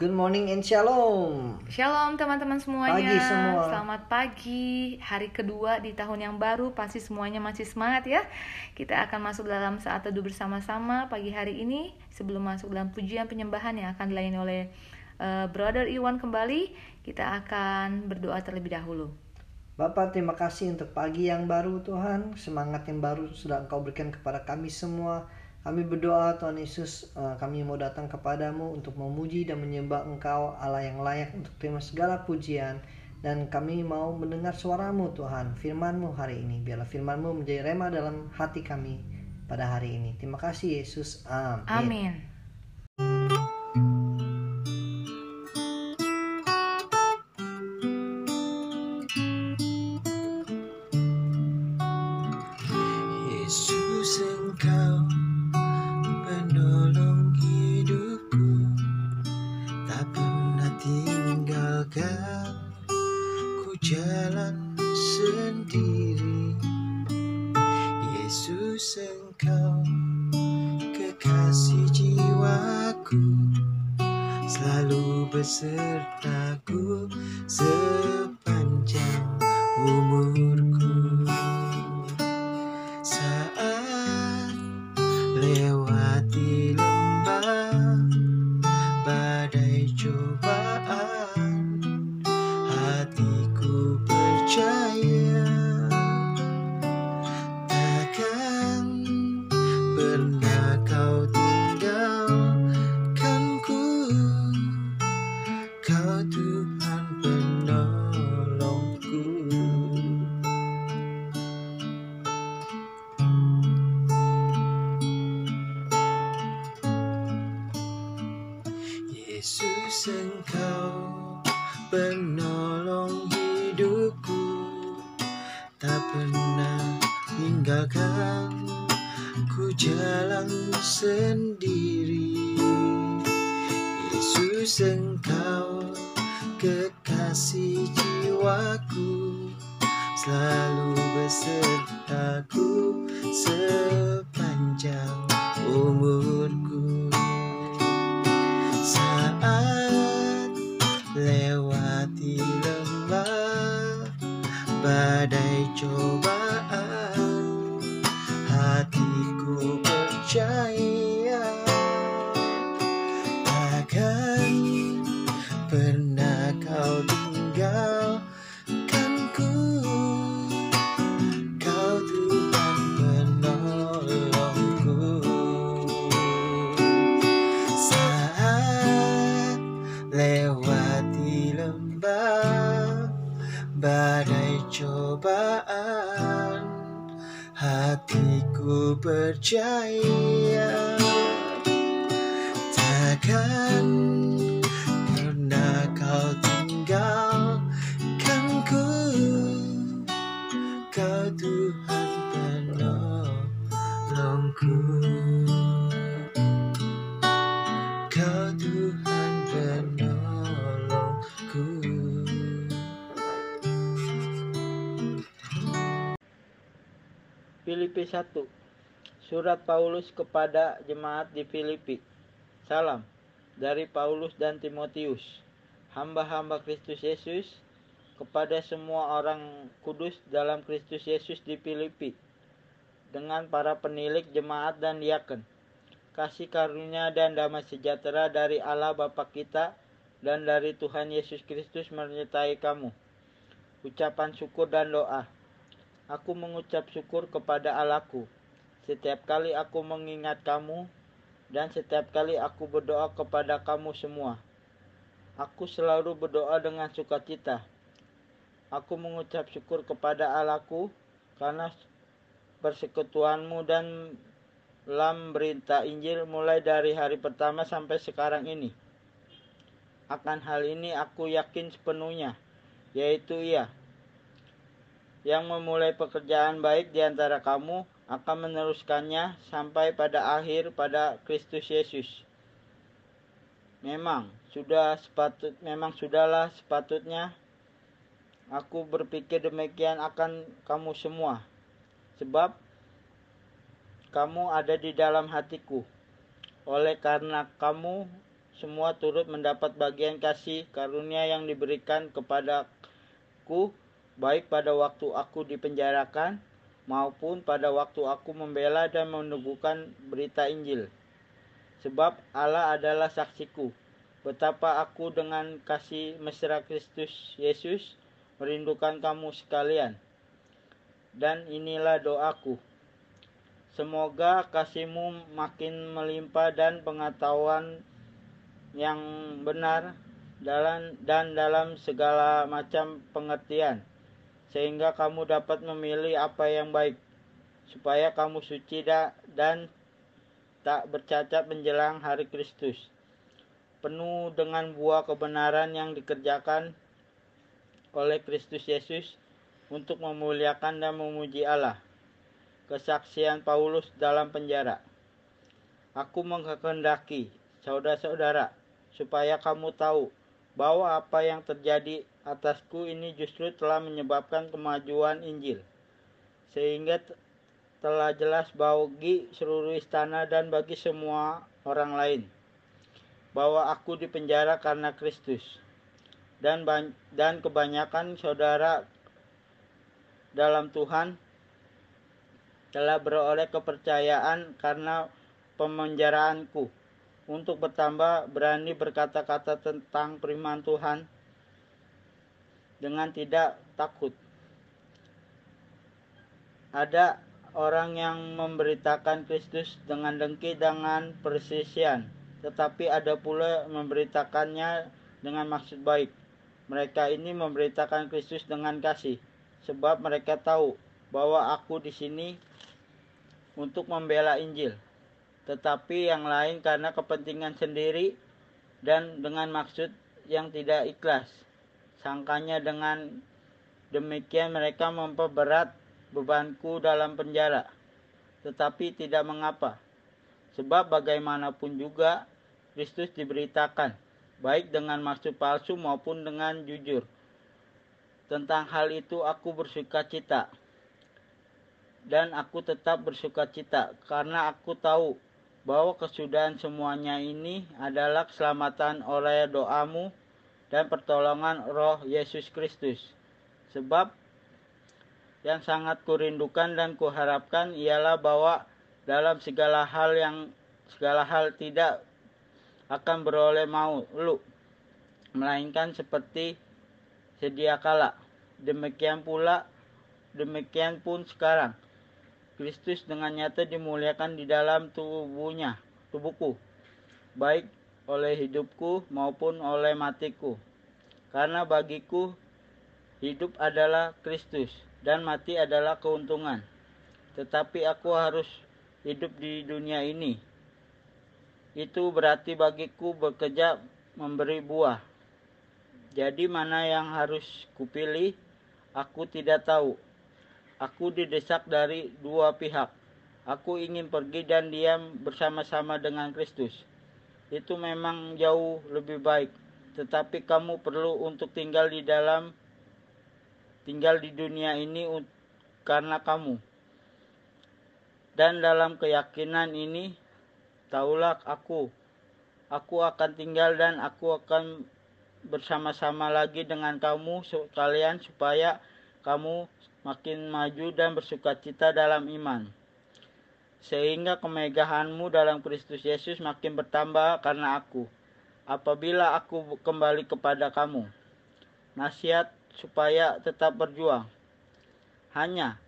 Good morning and shalom. Shalom teman-teman semuanya. Pagi semua. Selamat pagi. Hari kedua di tahun yang baru, pasti semuanya masih semangat ya. Kita akan masuk dalam saat teduh bersama-sama pagi hari ini sebelum masuk dalam pujian penyembahan yang akan dilayani oleh uh, Brother Iwan kembali. Kita akan berdoa terlebih dahulu. Bapak terima kasih untuk pagi yang baru Tuhan, semangat yang baru sudah Engkau berikan kepada kami semua. Kami berdoa Tuhan Yesus, eh, kami mau datang kepadamu untuk memuji dan menyembah Engkau Allah yang layak untuk terima segala pujian. Dan kami mau mendengar suaramu Tuhan, firmanmu hari ini. Biarlah firmanmu menjadi rema dalam hati kami pada hari ini. Terima kasih Yesus. Amin. Amin. Yesus engkau penolong hidupku. Tak pernah tinggalkan ku jalan sendiri. Yesus engkau kekasih jiwaku Selalu besertaku sepanjang percaya. Takkan pernah kau tinggalkanku kau Tuhan penolongku. Kau Tuhan penolongku. Filipi 1 Surat Paulus kepada jemaat di Filipi. Salam dari Paulus dan Timotius. Hamba-hamba Kristus Yesus kepada semua orang kudus dalam Kristus Yesus di Filipi dengan para penilik jemaat dan diaken kasih karunia dan damai sejahtera dari Allah Bapa kita dan dari Tuhan Yesus Kristus menyertai kamu. Ucapan syukur dan doa. Aku mengucap syukur kepada Allahku setiap kali aku mengingat kamu dan setiap kali aku berdoa kepada kamu semua. Aku selalu berdoa dengan sukacita. Aku mengucap syukur kepada Allahku karena persekutuanmu dan dalam berita Injil mulai dari hari pertama sampai sekarang ini. Akan hal ini aku yakin sepenuhnya, yaitu ia yang memulai pekerjaan baik di antara kamu akan meneruskannya sampai pada akhir pada Kristus Yesus. Memang sudah sepatut memang sudahlah sepatutnya aku berpikir demikian akan kamu semua. Sebab kamu ada di dalam hatiku. Oleh karena kamu semua turut mendapat bagian kasih karunia yang diberikan kepadaku baik pada waktu aku dipenjarakan maupun pada waktu aku membela dan meneguhkan berita Injil. Sebab Allah adalah saksiku betapa aku dengan kasih mesra Kristus Yesus merindukan kamu sekalian. Dan inilah doaku. Semoga kasihmu makin melimpah dan pengetahuan yang benar dalam dan dalam segala macam pengertian sehingga kamu dapat memilih apa yang baik supaya kamu suci dan tak bercacat menjelang hari Kristus penuh dengan buah kebenaran yang dikerjakan oleh Kristus Yesus untuk memuliakan dan memuji Allah. Kesaksian Paulus dalam penjara. Aku menghendaki saudara-saudara supaya kamu tahu bahwa apa yang terjadi atasku ini justru telah menyebabkan kemajuan Injil. Sehingga telah jelas bagi seluruh istana dan bagi semua orang lain bahwa aku dipenjara karena Kristus dan dan kebanyakan saudara dalam Tuhan telah beroleh kepercayaan karena pemenjaraanku untuk bertambah berani berkata-kata tentang firman Tuhan dengan tidak takut. Ada orang yang memberitakan Kristus dengan dengki dengan persisian, tetapi ada pula memberitakannya dengan maksud baik. Mereka ini memberitakan Kristus dengan kasih, sebab mereka tahu bahwa aku di sini untuk membela Injil, tetapi yang lain karena kepentingan sendiri dan dengan maksud yang tidak ikhlas. Sangkanya dengan demikian mereka memperberat bebanku dalam penjara, tetapi tidak mengapa, sebab bagaimanapun juga Kristus diberitakan baik dengan maksud palsu maupun dengan jujur. Tentang hal itu aku bersuka cita. Dan aku tetap bersuka cita karena aku tahu bahwa kesudahan semuanya ini adalah keselamatan oleh doamu dan pertolongan roh Yesus Kristus. Sebab yang sangat kurindukan dan kuharapkan ialah bahwa dalam segala hal yang segala hal tidak akan beroleh mau lu melainkan seperti sedia kala demikian pula demikian pun sekarang Kristus dengan nyata dimuliakan di dalam tubuhnya tubuhku baik oleh hidupku maupun oleh matiku karena bagiku hidup adalah Kristus dan mati adalah keuntungan tetapi aku harus hidup di dunia ini itu berarti bagiku bekerja memberi buah. Jadi mana yang harus kupilih? Aku tidak tahu. Aku didesak dari dua pihak. Aku ingin pergi dan diam bersama-sama dengan Kristus. Itu memang jauh lebih baik. Tetapi kamu perlu untuk tinggal di dalam tinggal di dunia ini karena kamu. Dan dalam keyakinan ini Taulah aku, aku akan tinggal dan aku akan bersama-sama lagi dengan kamu sekalian supaya kamu makin maju dan bersuka cita dalam iman. Sehingga kemegahanmu dalam Kristus Yesus makin bertambah karena aku. Apabila aku kembali kepada kamu. Nasihat supaya tetap berjuang. Hanya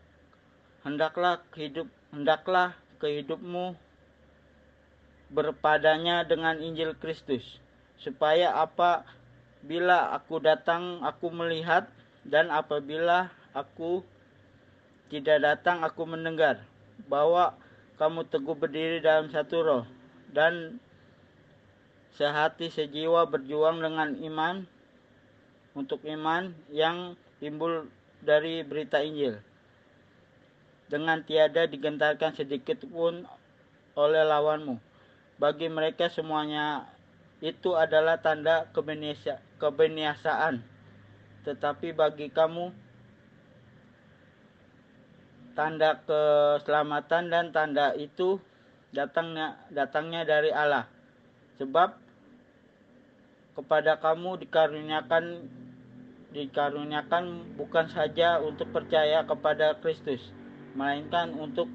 hendaklah hidup hendaklah kehidupmu berpadanya dengan Injil Kristus, supaya apa bila aku datang aku melihat dan apabila aku tidak datang aku mendengar bahwa kamu teguh berdiri dalam satu roh dan sehati sejiwa berjuang dengan iman untuk iman yang timbul dari berita Injil dengan tiada digentarkan sedikit pun oleh lawanmu bagi mereka semuanya itu adalah tanda kebiasaan. Tetapi bagi kamu tanda keselamatan dan tanda itu datangnya datangnya dari Allah. Sebab kepada kamu dikaruniakan dikaruniakan bukan saja untuk percaya kepada Kristus, melainkan untuk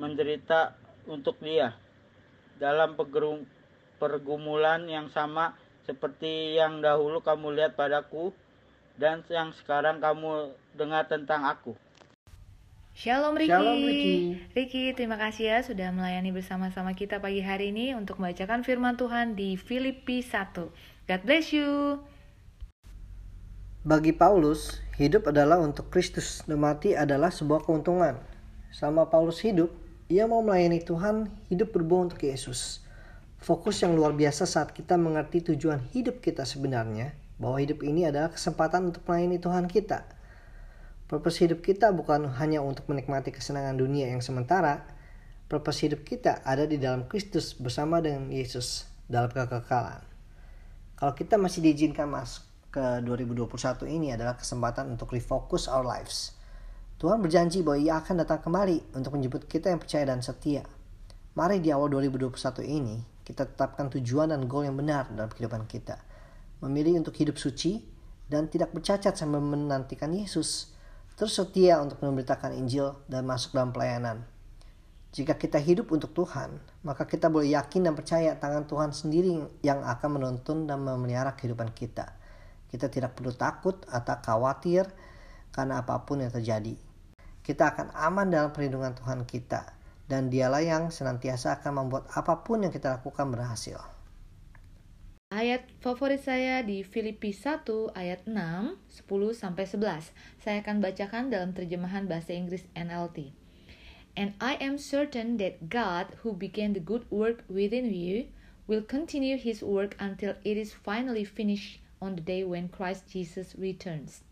menderita untuk Dia dalam pergumulan yang sama seperti yang dahulu kamu lihat padaku dan yang sekarang kamu dengar tentang aku. Shalom Riki. Shalom, Riki. Riki, terima kasih ya sudah melayani bersama-sama kita pagi hari ini untuk membacakan firman Tuhan di Filipi 1. God bless you. Bagi Paulus, hidup adalah untuk Kristus dan mati adalah sebuah keuntungan. Selama Paulus hidup, ia mau melayani Tuhan, hidup berbuah untuk Yesus. Fokus yang luar biasa saat kita mengerti tujuan hidup kita sebenarnya, bahwa hidup ini adalah kesempatan untuk melayani Tuhan kita. Purpose hidup kita bukan hanya untuk menikmati kesenangan dunia yang sementara. Purpose hidup kita ada di dalam Kristus bersama dengan Yesus dalam kekekalan. Kalau kita masih diizinkan masuk ke 2021 ini adalah kesempatan untuk refocus our lives. Tuhan berjanji bahwa ia akan datang kembali untuk menjemput kita yang percaya dan setia. Mari di awal 2021 ini kita tetapkan tujuan dan goal yang benar dalam kehidupan kita. Memilih untuk hidup suci dan tidak bercacat sambil menantikan Yesus. Terus setia untuk memberitakan Injil dan masuk dalam pelayanan. Jika kita hidup untuk Tuhan, maka kita boleh yakin dan percaya tangan Tuhan sendiri yang akan menuntun dan memelihara kehidupan kita. Kita tidak perlu takut atau khawatir karena apa pun yang terjadi. Kita akan aman dalam perlindungan Tuhan kita, dan Dialah yang senantiasa akan membuat apa pun yang kita lakukan berhasil. Ayat favorit saya di Filipi 1 ayat 6, 10 sampai 11. Saya akan bacakan dalam terjemahan bahasa Inggris NLT. And I am certain that God who began the good work within you will continue his work until it is finally finished on the day when Christ Jesus returns.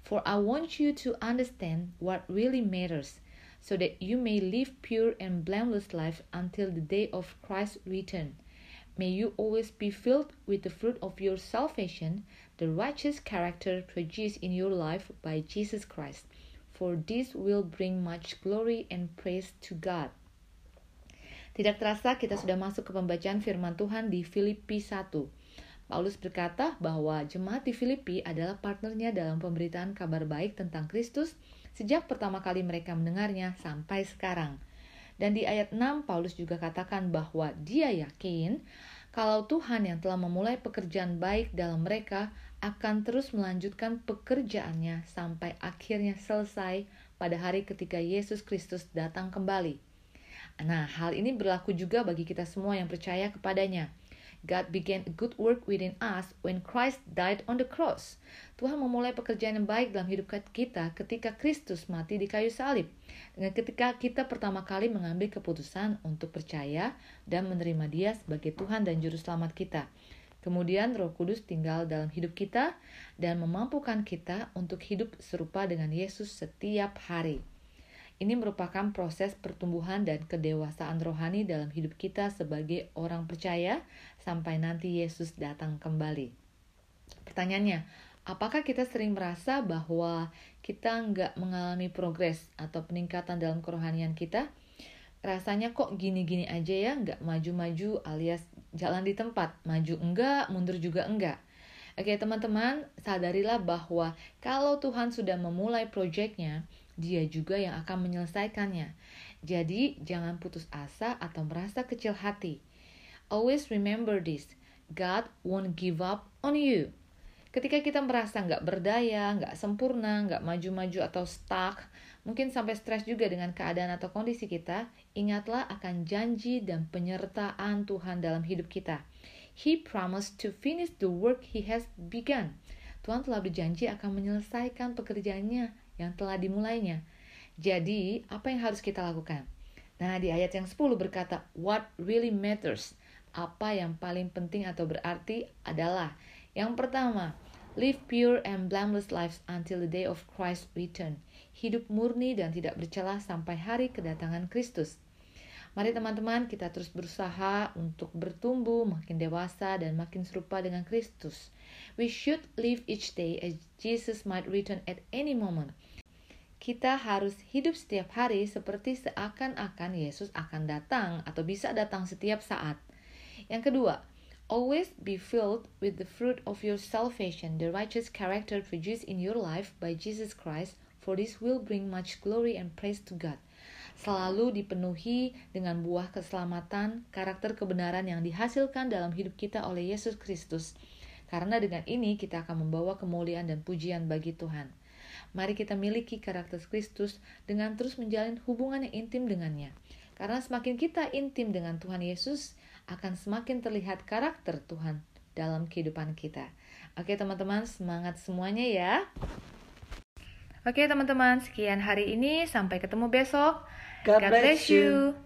For I want you to understand what really matters so that you may live pure and blameless life until the day of Christ's return. May you always be filled with the fruit of your salvation, the righteous character produced in your life by Jesus Christ. For this will bring much glory and praise to God. Tidak terasa kita sudah masuk ke pembacaan firman Tuhan di Filipi 1. Paulus berkata bahwa jemaat di Filipi adalah partnernya dalam pemberitaan kabar baik tentang Kristus sejak pertama kali mereka mendengarnya sampai sekarang. Dan di ayat 6 Paulus juga katakan bahwa dia yakin kalau Tuhan yang telah memulai pekerjaan baik dalam mereka akan terus melanjutkan pekerjaannya sampai akhirnya selesai pada hari ketika Yesus Kristus datang kembali. Nah, hal ini berlaku juga bagi kita semua yang percaya kepadanya. God began a good work within us when Christ died on the cross. Tuhan memulai pekerjaan yang baik dalam hidup kita ketika Kristus mati di kayu salib. Dengan ketika kita pertama kali mengambil keputusan untuk percaya dan menerima Dia sebagai Tuhan dan Juru Selamat kita. Kemudian Roh Kudus tinggal dalam hidup kita dan memampukan kita untuk hidup serupa dengan Yesus setiap hari. Ini merupakan proses pertumbuhan dan kedewasaan rohani dalam hidup kita sebagai orang percaya sampai nanti Yesus datang kembali. Pertanyaannya, apakah kita sering merasa bahwa kita nggak mengalami progres atau peningkatan dalam kerohanian kita? Rasanya kok gini-gini aja ya, nggak maju-maju alias jalan di tempat, maju enggak, mundur juga enggak. Oke teman-teman, sadarilah bahwa kalau Tuhan sudah memulai proyeknya, dia juga yang akan menyelesaikannya. Jadi jangan putus asa atau merasa kecil hati. Always remember this, God won't give up on you. Ketika kita merasa nggak berdaya, nggak sempurna, nggak maju-maju atau stuck, mungkin sampai stres juga dengan keadaan atau kondisi kita, ingatlah akan janji dan penyertaan Tuhan dalam hidup kita. He promised to finish the work he has begun. Tuhan telah berjanji akan menyelesaikan pekerjaannya yang telah dimulainya. Jadi, apa yang harus kita lakukan? Nah, di ayat yang 10 berkata, What really matters? Apa yang paling penting atau berarti adalah yang pertama, live pure and blameless lives until the day of Christ return. Hidup murni dan tidak bercelah sampai hari kedatangan Kristus. Mari teman-teman kita terus berusaha untuk bertumbuh makin dewasa dan makin serupa dengan Kristus. We should live each day as Jesus might return at any moment. Kita harus hidup setiap hari seperti seakan-akan Yesus akan datang atau bisa datang setiap saat. Yang kedua, always be filled with the fruit of your salvation, the righteous character produced in your life by Jesus Christ, for this will bring much glory and praise to God. Selalu dipenuhi dengan buah keselamatan, karakter kebenaran yang dihasilkan dalam hidup kita oleh Yesus Kristus. Karena dengan ini kita akan membawa kemuliaan dan pujian bagi Tuhan. Mari kita miliki karakter Kristus dengan terus menjalin hubungan yang intim dengannya. Karena semakin kita intim dengan Tuhan Yesus, akan semakin terlihat karakter Tuhan dalam kehidupan kita. Oke teman-teman, semangat semuanya ya. Oke teman-teman, sekian hari ini. Sampai ketemu besok. God bless you.